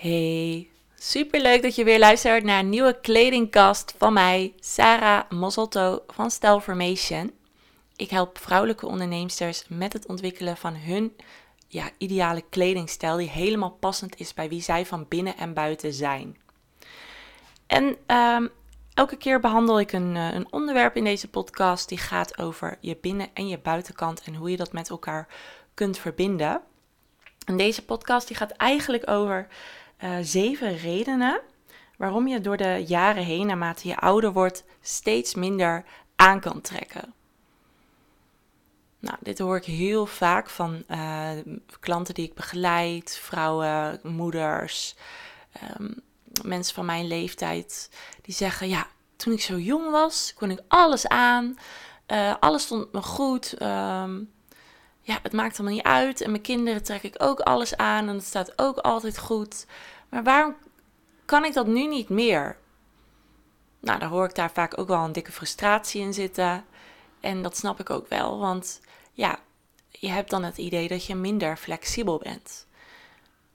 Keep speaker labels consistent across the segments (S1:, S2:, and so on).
S1: Hey, superleuk dat je weer luistert naar een nieuwe kledingkast van mij, Sarah Mosselto van Formation. Ik help vrouwelijke onderneemsters met het ontwikkelen van hun ja, ideale kledingstijl die helemaal passend is bij wie zij van binnen en buiten zijn. En ehm, elke keer behandel ik een, eh, een onderwerp in deze podcast die gaat over je binnen- en je buitenkant en hoe je dat met elkaar kunt verbinden. En deze podcast die gaat eigenlijk over uh, zeven redenen waarom je door de jaren heen, naarmate je ouder wordt, steeds minder aan kan trekken. Nou, dit hoor ik heel vaak van uh, klanten die ik begeleid, vrouwen, moeders, um, mensen van mijn leeftijd, die zeggen: Ja, toen ik zo jong was, kon ik alles aan, uh, alles stond me goed. Um, ja, het maakt allemaal niet uit. En mijn kinderen trek ik ook alles aan en het staat ook altijd goed. Maar waarom kan ik dat nu niet meer? Nou, dan hoor ik daar vaak ook wel een dikke frustratie in zitten. En dat snap ik ook wel, want ja, je hebt dan het idee dat je minder flexibel bent.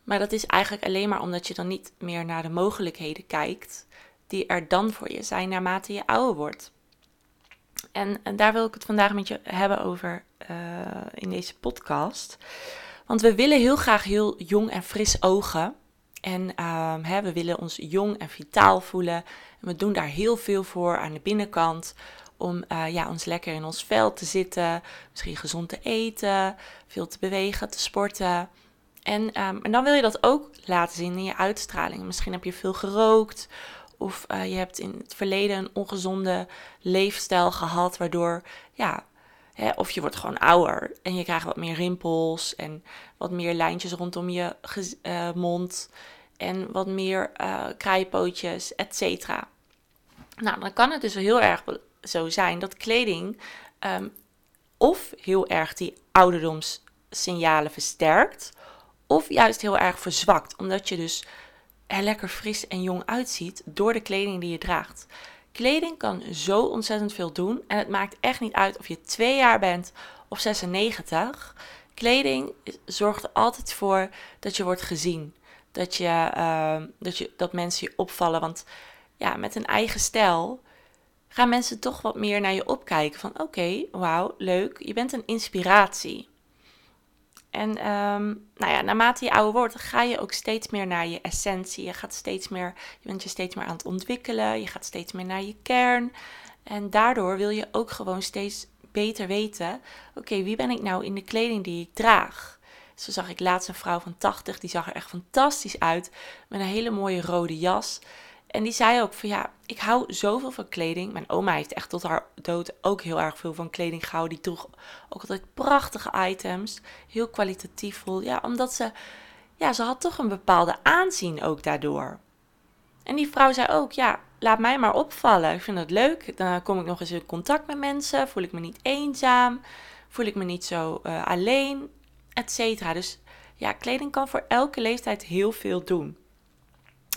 S1: Maar dat is eigenlijk alleen maar omdat je dan niet meer naar de mogelijkheden kijkt die er dan voor je zijn naarmate je ouder wordt. En, daar wil ik het vandaag met je hebben over uh, in deze podcast. Want we willen heel graag heel jong en fris ogen. En um, hè, we willen ons jong en vitaal voelen. En we doen daar heel veel voor aan de binnenkant. Om uh, ja, ons lekker in ons vel te zitten. Misschien gezond te eten. Veel te bewegen, te sporten. En, um, en dan wil je dat ook laten zien in je uitstraling. Misschien heb je veel gerookt. Of uh, je hebt in het verleden een ongezonde leefstijl gehad. Waardoor ja, Hè, of je wordt gewoon ouder en je krijgt wat meer rimpels en wat meer lijntjes rondom je uh, mond en wat meer uh, kraaienpootjes, et cetera. Nou, dan kan het dus heel erg zo zijn dat kleding um, of heel erg die ouderdomssignalen versterkt, of juist heel erg verzwakt, omdat je dus er lekker fris en jong uitziet door de kleding die je draagt. Kleding kan zo ontzettend veel doen. En het maakt echt niet uit of je twee jaar bent of 96. Kleding zorgt er altijd voor dat je wordt gezien. Dat, je, uh, dat, je, dat mensen je opvallen. Want ja, met een eigen stijl gaan mensen toch wat meer naar je opkijken. Van oké, wauw, leuk. Je bent een inspiratie. En um, nou ja, naarmate je ouder wordt, ga je ook steeds meer naar je essentie. Je gaat steeds meer, je bent je steeds meer aan het ontwikkelen. Je gaat steeds meer naar je kern. En daardoor wil je ook gewoon steeds beter weten: oké, wie ben ik nou in de kleding die ik draag? Zo zag ik laatst een vrouw van 80, die zag er echt fantastisch uit. Met een hele mooie rode jas. En die zei ook van ja, ik hou zoveel van kleding. Mijn oma heeft echt tot haar dood ook heel erg veel van kleding gehouden. Die droeg ook altijd prachtige items. Heel kwalitatief vol. Ja, omdat ze, ja, ze had toch een bepaalde aanzien ook daardoor. En die vrouw zei ook, ja, laat mij maar opvallen. Ik vind dat leuk. Dan kom ik nog eens in contact met mensen. Voel ik me niet eenzaam. Voel ik me niet zo uh, alleen, et cetera. Dus ja, kleding kan voor elke leeftijd heel veel doen.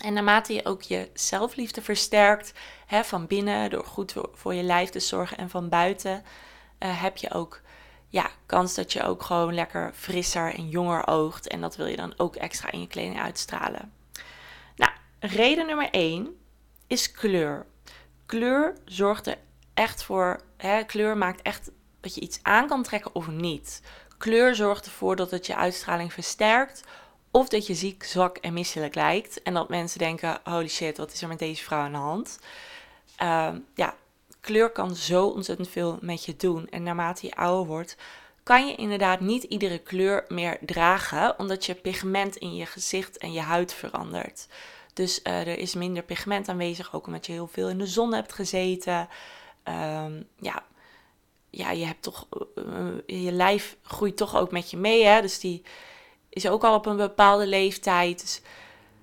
S1: En naarmate je ook je zelfliefde versterkt, hè, van binnen door goed voor je lijf te zorgen en van buiten, uh, heb je ook ja, kans dat je ook gewoon lekker frisser en jonger oogt. En dat wil je dan ook extra in je kleding uitstralen. Nou, reden nummer 1 is kleur. Kleur zorgt er echt voor, hè, kleur maakt echt dat je iets aan kan trekken of niet. Kleur zorgt ervoor dat het je uitstraling versterkt of dat je ziek, zwak en misselijk lijkt. En dat mensen denken: holy shit, wat is er met deze vrouw aan de hand? Uh, ja, kleur kan zo ontzettend veel met je doen. En naarmate je ouder wordt, kan je inderdaad niet iedere kleur meer dragen, omdat je pigment in je gezicht en je huid verandert. Dus uh, er is minder pigment aanwezig, ook omdat je heel veel in de zon hebt gezeten. Um, ja, ja, je hebt toch, uh, je lijf groeit toch ook met je mee, hè? Dus die, is ook al op een bepaalde leeftijd. Dus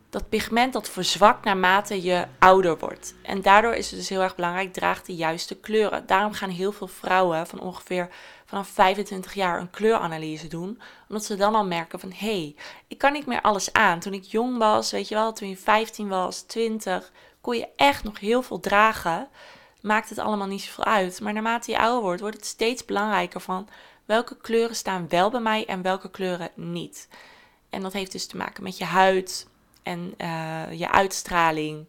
S1: dat pigment dat verzwakt naarmate je ouder wordt. En daardoor is het dus heel erg belangrijk, draag de juiste kleuren. Daarom gaan heel veel vrouwen van ongeveer vanaf 25 jaar een kleuranalyse doen. Omdat ze dan al merken van, hé, hey, ik kan niet meer alles aan. Toen ik jong was, weet je wel, toen je 15 was, 20, kon je echt nog heel veel dragen. Maakt het allemaal niet zoveel uit. Maar naarmate je ouder wordt, wordt het steeds belangrijker van welke kleuren staan wel bij mij en welke kleuren niet. En dat heeft dus te maken met je huid, en eh, je uitstraling,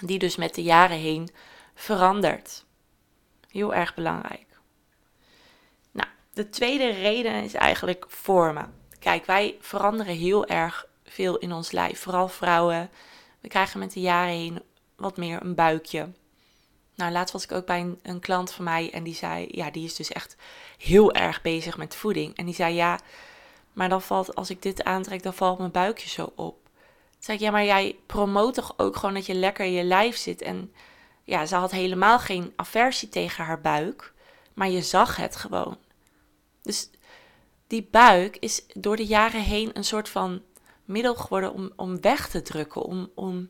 S1: die dus met de jaren heen verandert. Heel erg belangrijk. Nou, de tweede reden is eigenlijk vormen. Kijk, wij veranderen heel erg veel in ons lijf. Vooral vrouwen. We krijgen met de jaren heen wat meer een buikje. Nou, laatst was ik ook bij een, een, klant van mij en die zei, ja, die is dus echt heel erg bezig met voeding. En die zei, ja, maar dan valt, als ik dit aantrek, dan valt mijn buikje zo op. Toen zei ik, ja, maar jij promoot toch ook gewoon dat je lekker in je lijf zit. En ja, ze had helemaal geen aversie tegen haar buik, maar je zag het gewoon. Dus die buik is door de jaren heen een soort van middel geworden om, om weg te drukken, om, om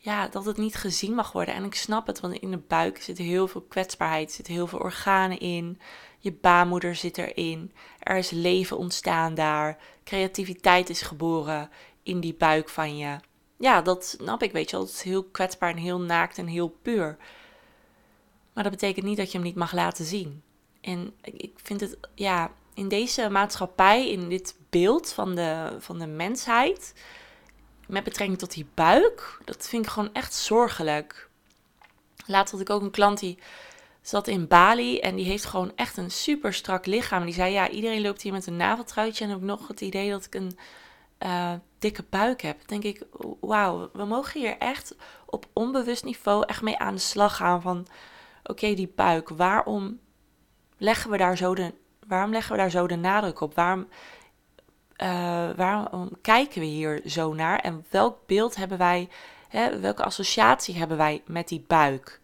S1: ja, dat het niet gezien mag worden. En ik snap het, want in de buik zit heel veel kwetsbaarheid, zit heel veel organen in. Je baarmoeder zit erin. Er is leven ontstaan daar. Creativiteit is geboren in die buik van je. Ja, dat snap ik, weet je wel. Het is heel kwetsbaar en heel naakt en heel puur. Maar dat betekent niet dat je hem niet mag laten zien. En ik vind het, ja, in deze maatschappij, in dit beeld van de, van de mensheid, met betrekking tot die buik, dat vind ik gewoon echt zorgelijk. Laatst had ik ook een klant die zat in Bali en die heeft gewoon echt een super strak lichaam. Die zei, ja, iedereen loopt hier met een naveltruitje en ook nog het idee dat ik een uh, dikke buik heb. Denk ik, wauw, we mogen hier echt op onbewust niveau echt mee aan de slag gaan van, oké, die buik, waarom leggen we daar zo de, waarom leggen we daar zo de nadruk op? Waarom uh, waarom kijken we hier zo naar en welk beeld hebben wij, hè, welke associatie hebben wij met die buik?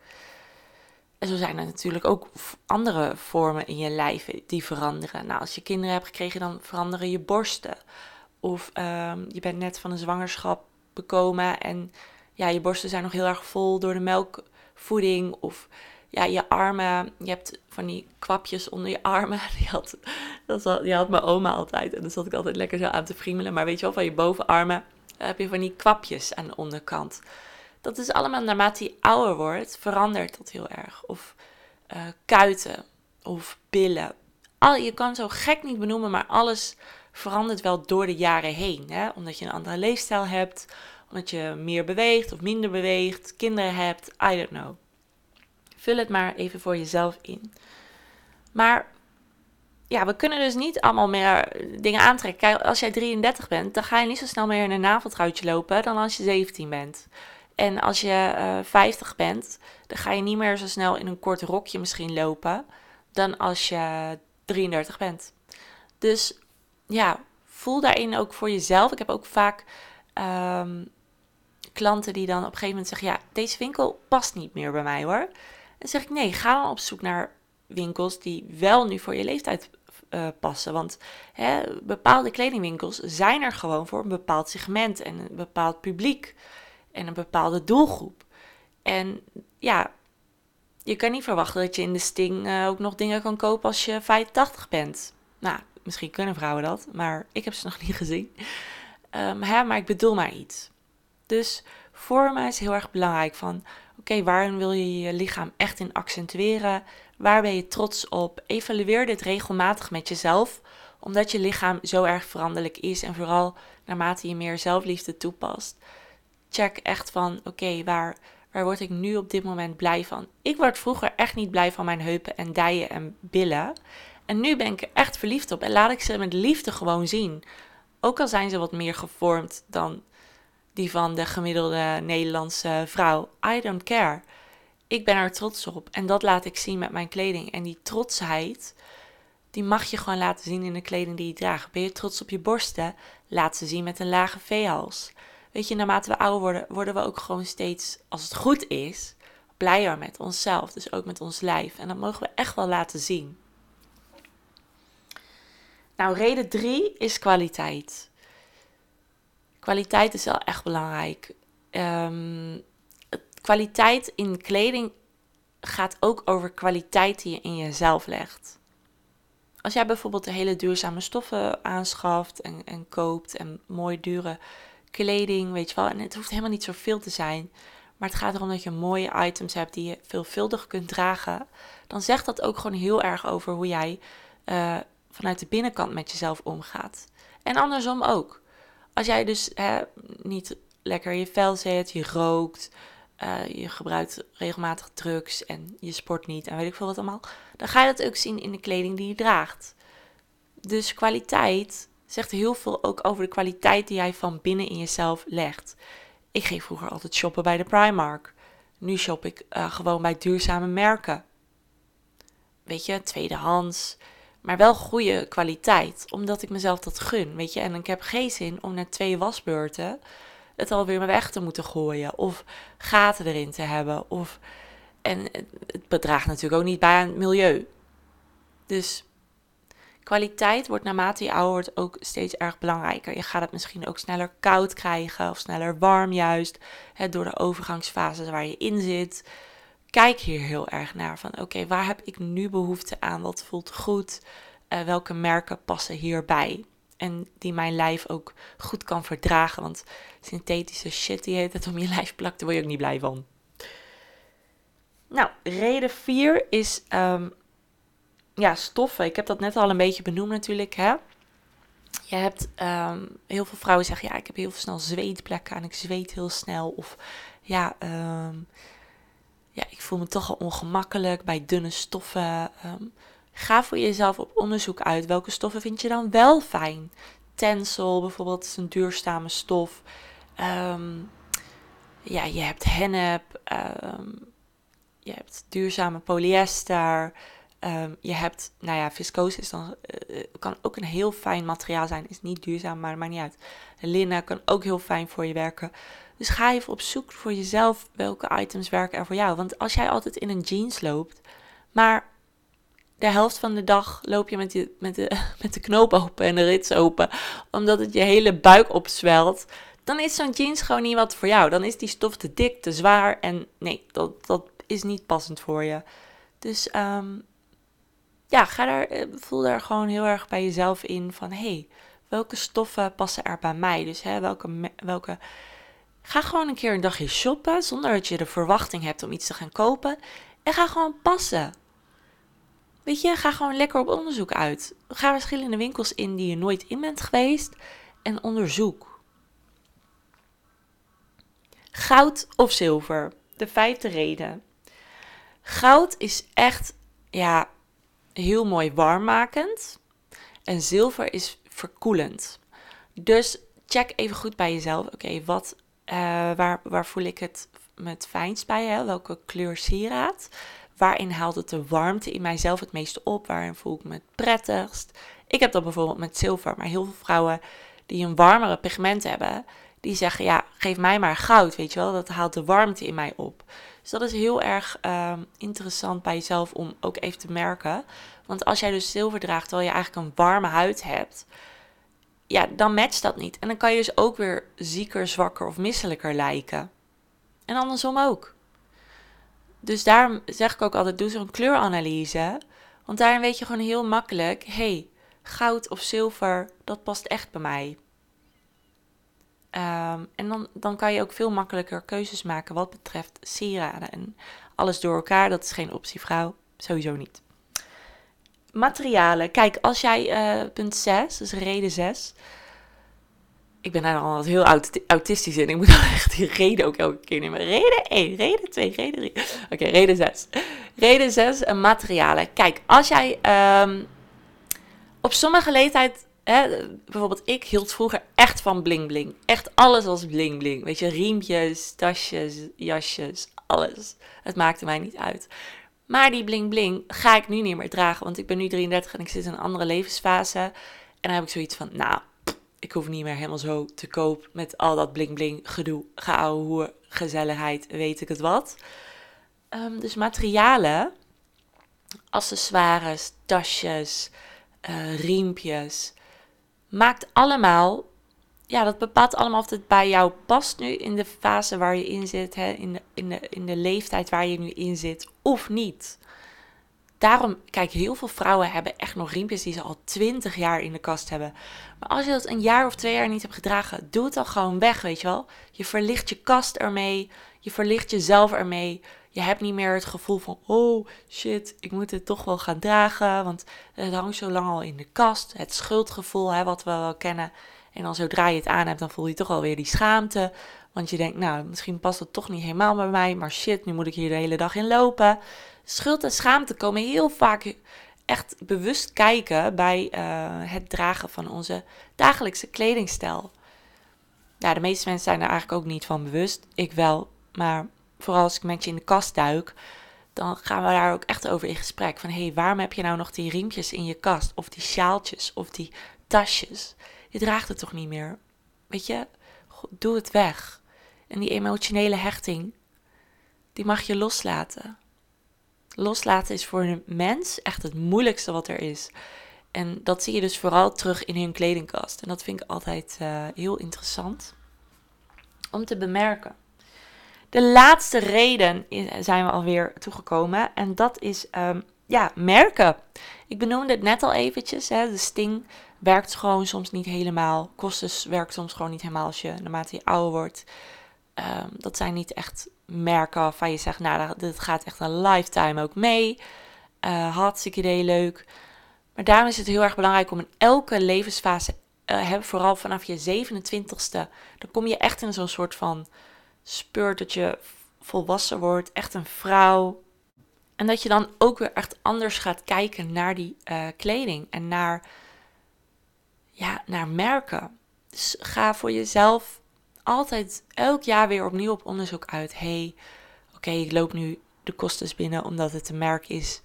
S1: En zo zijn er natuurlijk ook andere vormen in je lijf die veranderen. Nou, als je kinderen hebt gekregen, dan veranderen je borsten. Of um, je bent net van een zwangerschap bekomen en ja, je borsten zijn nog heel erg vol door de melkvoeding. Of ja, je armen, je hebt van die kwapjes onder je armen. Die had, dat had, die had mijn oma altijd. En dan zat ik altijd lekker zo aan te friemelen. Maar weet je wel, van je bovenarmen heb je van die kwapjes aan de onderkant. Dat is allemaal naarmate je ouder wordt, verandert dat heel erg. Of uh, kuiten, of billen. Al, je kan zo gek niet benoemen, maar alles verandert wel door de jaren heen. Hè? Omdat je een andere leefstijl hebt, omdat je meer beweegt of minder beweegt, kinderen hebt, I don't know. Vul het maar even voor jezelf in. Maar ja, we kunnen dus niet allemaal meer dingen aantrekken. Kijk, als jij 33 bent, dan ga je niet zo snel meer in een naveltruitje lopen dan als je 17 bent. En als je uh, eh, 50 bent, dan ga je niet meer zo snel in een kort rokje misschien lopen dan als je 33 bent. Dus ja, voel daarin ook voor jezelf. Ik heb ook vaak um, klanten die dan op een gegeven moment zeggen: Ja, deze winkel past niet meer bij mij hoor. Dan zeg ik nee, ga dan op zoek naar winkels die wel nu voor je leeftijd uh, passen. Want hè, bepaalde kledingwinkels zijn er gewoon voor een bepaald segment en een bepaald publiek en een bepaalde doelgroep. En ja, je kan niet verwachten dat je in de Sting uh, ook nog dingen kan kopen als je 85 bent. Nou, misschien kunnen vrouwen dat, maar ik heb ze nog niet gezien. Um, hè, maar ik bedoel maar iets. Dus vormen is heel erg belangrijk. Van oké, waarin wil je je lichaam echt in accentueren? Waar ben je trots op? Evalueer dit regelmatig met jezelf, omdat je lichaam zo erg veranderlijk is en vooral naarmate je meer zelfliefde toepast. Check echt van oké, waar, waar word ik nu op dit moment blij van? Ik word vroeger echt niet blij van mijn heupen en dijen en billen. En nu ben ik er echt verliefd op en laat ik ze met liefde gewoon zien. Ook al zijn ze wat meer gevormd dan die van de gemiddelde Nederlandse vrouw. I don't care. Ik ben er trots op en dat laat ik zien met mijn kleding. En die trotsheid, die mag je gewoon laten zien in de kleding die je draagt. Ben je trots op je borsten? Laat ze zien met een lage veehals. Weet je, naarmate we ouder worden, worden we ook gewoon steeds, als het goed is, blijer met onszelf. Dus ook met ons lijf. En dat mogen we echt wel laten zien. Nou, reden drie is kwaliteit. Kwaliteit is wel echt belangrijk. Um, kwaliteit in kleding gaat ook over kwaliteit die je in jezelf legt. Als jij bijvoorbeeld hele duurzame stoffen aanschaft en, en koopt en mooi dure kleding, weet je wel, en het hoeft helemaal niet zoveel te zijn, maar het gaat erom dat je mooie items hebt die je veelvuldig kunt dragen, dan zegt dat ook gewoon heel erg over hoe jij uh, vanuit de binnenkant met jezelf omgaat. En andersom ook. Als jij dus hè, niet lekker je vel zit, je rookt, uh, je gebruikt regelmatig drugs en je sport niet en weet ik veel wat allemaal, dan ga je dat ook zien in de kleding die je draagt. Dus kwaliteit zegt heel veel ook over de kwaliteit die jij van binnen in jezelf legt. Ik ging vroeger altijd shoppen bij de Primark. Nu shop ik uh, gewoon bij duurzame merken. Weet je, tweedehands, maar wel goede kwaliteit, omdat ik mezelf dat gun, weet je. En ik heb geen zin om na twee wasbeurten het alweer maar weg te moeten gooien of gaten erin te hebben. Of, en het bedraagt natuurlijk ook niet bij aan het milieu. Dus kwaliteit wordt naarmate je ouder wordt ook steeds erg belangrijker. Je gaat het misschien ook sneller koud krijgen of sneller warm juist. Hè, door de overgangsfases waar je in zit. Kijk hier heel erg naar van oké, waar heb ik nu behoefte aan? Wat voelt goed? Uh, welke merken passen hierbij? En die mijn lijf ook goed kan verdragen. Want synthetische shit die heet het om je lijf plakt, daar word je ook niet blij van. Nou, reden 4 is um, ja, stoffen. Ik heb dat net al een beetje benoemd natuurlijk. Hè? Je hebt um, heel veel vrouwen zeggen, ja, ik heb heel snel zweetplekken en ik zweet heel snel. Of ja, um, ja ik voel me toch al ongemakkelijk bij dunne stoffen. Um, ga voor jezelf op onderzoek uit. Welke stoffen vind je dan wel fijn? Tencel bijvoorbeeld is een duurzame stof. ja, je hebt hennep. je hebt duurzame polyester. Je hebt, nou ja, viscose is dan, uh, kan ook een heel fijn materiaal zijn. Is niet duurzaam, maar maakt niet uit. Linnen kan ook heel fijn voor je werken. Dus ga even op zoek voor jezelf welke items werken er voor jou. Want als jij altijd in een jeans loopt, maar de helft van de dag loop je met, je, met, de, met de knoop open en de rits open, omdat het je hele buik opzwelt, dan is zo'n jeans gewoon niet wat voor jou. Dan is die stof te dik, te zwaar en nee, dat, dat is niet passend voor je. Dus um, ja, ga daar, eh, voel daar gewoon heel erg bij jezelf in van hé, hey, welke stoffen passen er bij mij? Dus hè, welke, welke. Ga gewoon een keer een dagje shoppen zonder dat je de verwachting hebt om iets te gaan kopen. En ga gewoon passen. Weet je, ga gewoon lekker op onderzoek uit. Ga verschillende winkels in die je nooit in bent geweest en onderzoek. Goud of zilver? De vijfde reden. Goud is echt, ja, heel mooi warmmakend. En zilver is verkoelend. Dus check even goed bij jezelf. Oké, wat, uh, waar, waar voel ik het met fijnst bij? Hè? Welke kleur sieraad? Waarin haalt het de warmte in mijzelf het meeste op? Waarin voel ik me het prettigst? Ik heb dat bijvoorbeeld met zilver. Maar heel veel vrouwen die een warmere pigment hebben, die zeggen: ja, geef mij maar goud, weet je wel? Dat haalt de warmte in mij op. Dus dat is heel erg uh, interessant bij jezelf om ook even te merken. Want als jij dus zilver draagt terwijl je eigenlijk een warme huid hebt, ja, dan matcht dat niet. En dan kan je dus ook weer zieker, zwakker of misselijker lijken. En andersom ook. Dus daarom zeg ik ook altijd: doe zo'n kleuranalyse. Want daarin weet je gewoon heel makkelijk: hey, goud of zilver, dat past echt bij mij. Um, en dan, dan kan je ook veel makkelijker keuzes maken wat betreft sieraden. En alles door elkaar, dat is geen optie, vrouw. Sowieso niet. Materialen. Kijk, als jij uh, punt 6, dus reden 6. Ik ben daar al heel autistisch in. Ik moet dan echt die reden ook elke keer nemen. Reden 1, reden 2, reden 3. Oké, reden 6. Reden 6, uh, materialen. Kijk, als jij um, op sommige leeftijd Hè, bijvoorbeeld, ik hield vroeger echt van bling bling. Echt alles was bling bling. Weet je, riempjes, tasjes, jasjes, alles. Het maakte mij niet uit. Maar die bling bling ga ik nu niet meer dragen. Want ik ben nu 33 en ik zit in een andere levensfase. En dan heb ik zoiets van, nou, ik hoef niet meer helemaal zo te koop met al dat bling bling gedoe. Geouwe hoer, gezelligheid, weet ik het wat. Um, dus materialen, accessoires, tasjes, uh, riempjes maakt allemaal, ja, dat bepaalt allemaal of het bij jou past nu in de fase waar je in zit, hè, in, in, de, in de leeftijd waar je nu in zit, of niet. Daarom, kijk, heel veel vrouwen hebben echt nog riempjes die ze al twintig jaar in de kast hebben. Maar als je dat een jaar of twee jaar niet hebt gedragen, doe het dan gewoon weg, weet je wel. Je verlicht je kast ermee, je verlicht jezelf ermee. Je hebt niet meer het gevoel van, oh shit, ik moet het toch wel gaan dragen, want het hangt zo lang al in de kast. Het schuldgevoel, hè, wat we wel kennen. En dan zodra je het aan hebt, dan voel je toch alweer die schaamte. Want je denkt, nou, misschien past het toch niet helemaal bij mij. Maar shit, nu moet ik hier de hele dag in lopen. Schuld en schaamte komen heel vaak echt bewust kijken bij uh, het dragen van onze dagelijkse kledingstijl. Ja, de meeste mensen zijn er eigenlijk ook niet van bewust. Ik wel. Maar vooral als ik met je in de kast duik, dan gaan we daar ook echt over in gesprek. Van hé, hey, waarom heb je nou nog die riempjes in je kast? Of die sjaaltjes? Of die tasjes? Je draagt het toch niet meer? Weet je, doe het weg. En die emotionele hechting, die mag je loslaten. Loslaten is voor een mens echt het moeilijkste wat er is. En dat zie je dus vooral terug in hun kledingkast. En dat vind ik altijd uh, heel interessant om te bemerken. De laatste reden zijn we alweer toegekomen. En dat is um, ja, merken. Ik benoemde het net al eventjes. Hè, de Sting werkt gewoon soms niet helemaal. Kostes werkt soms gewoon niet helemaal als je naarmate je ouder wordt. Um, dat zijn niet echt merken waarvan je zegt, nou, dit gaat echt een lifetime ook mee. Uh, hartstikke idee, leuk. Maar daarom is het heel erg belangrijk om in elke levensfase, uh, vooral vanaf je 27ste, dan kom je echt in zo'n soort van spurt dat je volwassen wordt, echt een vrouw. En dat je dan ook weer echt anders gaat kijken naar die uh, kleding en naar, ja, naar merken. Dus ga voor jezelf altijd elk jaar weer opnieuw op onderzoek uit. hey, oké, ik loop nu de kostes binnen omdat het een merk is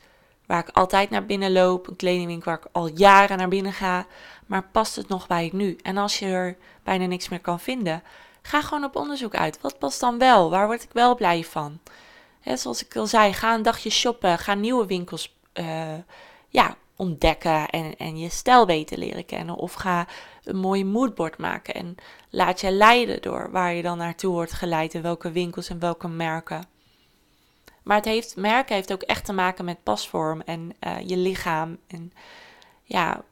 S1: waar ik altijd naar binnen loop. Een kledingwinkel waar ik al jaren naar binnen ga. Maar past het nog bij ik nu? En als je er bijna niks meer kan vinden, ga gewoon op onderzoek uit. Wat past dan wel? Waar word ik wel blij van? He, zoals ik al zei, ga een dagje shoppen. Ga nieuwe winkels uh, ja, ontdekken en, en je stijl beter leren kennen. Of ga een mooie moodboard maken en laat je leiden door waar je dan naartoe wordt geleid en welke winkels en welke merken. Maar het heeft, merken heeft ook echt te maken met pasvorm en uh, je lichaam. En ja,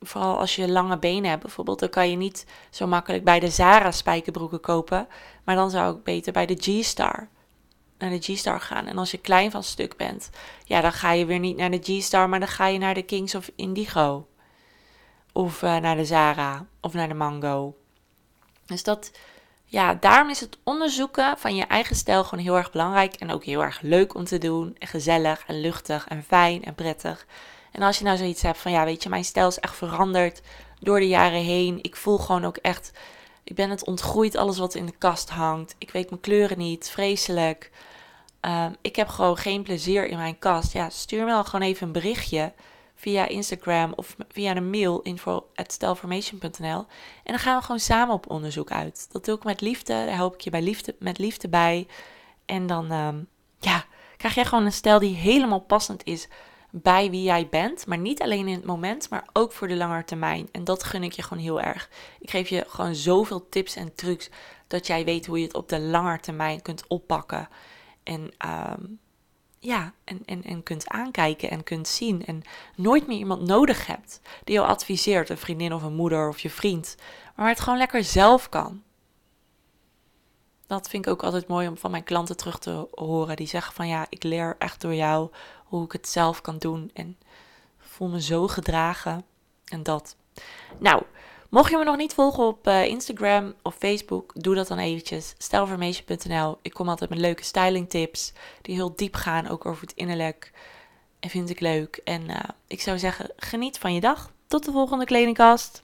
S1: vooral als je lange benen hebt bijvoorbeeld, dan kan je niet zo makkelijk bij de Zara spijkerbroeken kopen. Maar dan zou ik beter bij de G-Star naar de G-Star gaan. En als je klein van stuk bent, ja, dan ga je weer niet naar de G-Star, maar dan ga je naar de Kings of Indigo. Of uh, naar de Zara of naar de Mango. Dus dat, ja, daarom is het onderzoeken van je eigen stijl gewoon heel erg belangrijk. En ook heel erg leuk om te doen. En gezellig en luchtig en fijn en prettig. En als je nou zoiets hebt van, ja, weet je, mijn stijl is echt veranderd door de jaren heen. Ik voel gewoon ook echt, ik ben het ontgroeid, alles wat in de kast hangt. Ik weet mijn kleuren niet, vreselijk. Um, ik heb gewoon geen plezier in mijn kast. Ja, stuur me dan gewoon even een berichtje via Instagram of via een mail info@stelformation.nl en dan gaan we gewoon samen op onderzoek uit. Dat doe ik met liefde, daar help ik je bij liefde, met liefde bij. En dan um, ja, krijg jij gewoon een stijl die helemaal passend is bij wie jij bent, maar niet alleen in het moment, maar ook voor de lange termijn. En dat gun ik je gewoon heel erg. Ik geef je gewoon zoveel tips en trucs dat jij weet hoe je het op de lange termijn kunt oppakken. En um, ja, en, en, en kunt aankijken en kunt zien. En nooit meer iemand nodig hebt die jou adviseert, een vriendin of een moeder of je vriend. Maar waar het gewoon lekker zelf kan. Dat vind ik ook altijd mooi om van mijn klanten terug te horen. Die zeggen van ja, ik leer echt door jou hoe ik het zelf kan doen. En voel me zo gedragen. En dat. Nou, Mocht je me nog niet volgen op uh, Instagram of Facebook, doe dat dan eventjes. Stijlformation.nl. Ik kom altijd met leuke styling tips die heel diep gaan, ook over het innerlijk. En vind ik leuk. En uh, ik zou zeggen, geniet van je dag. Tot de volgende kledingkast.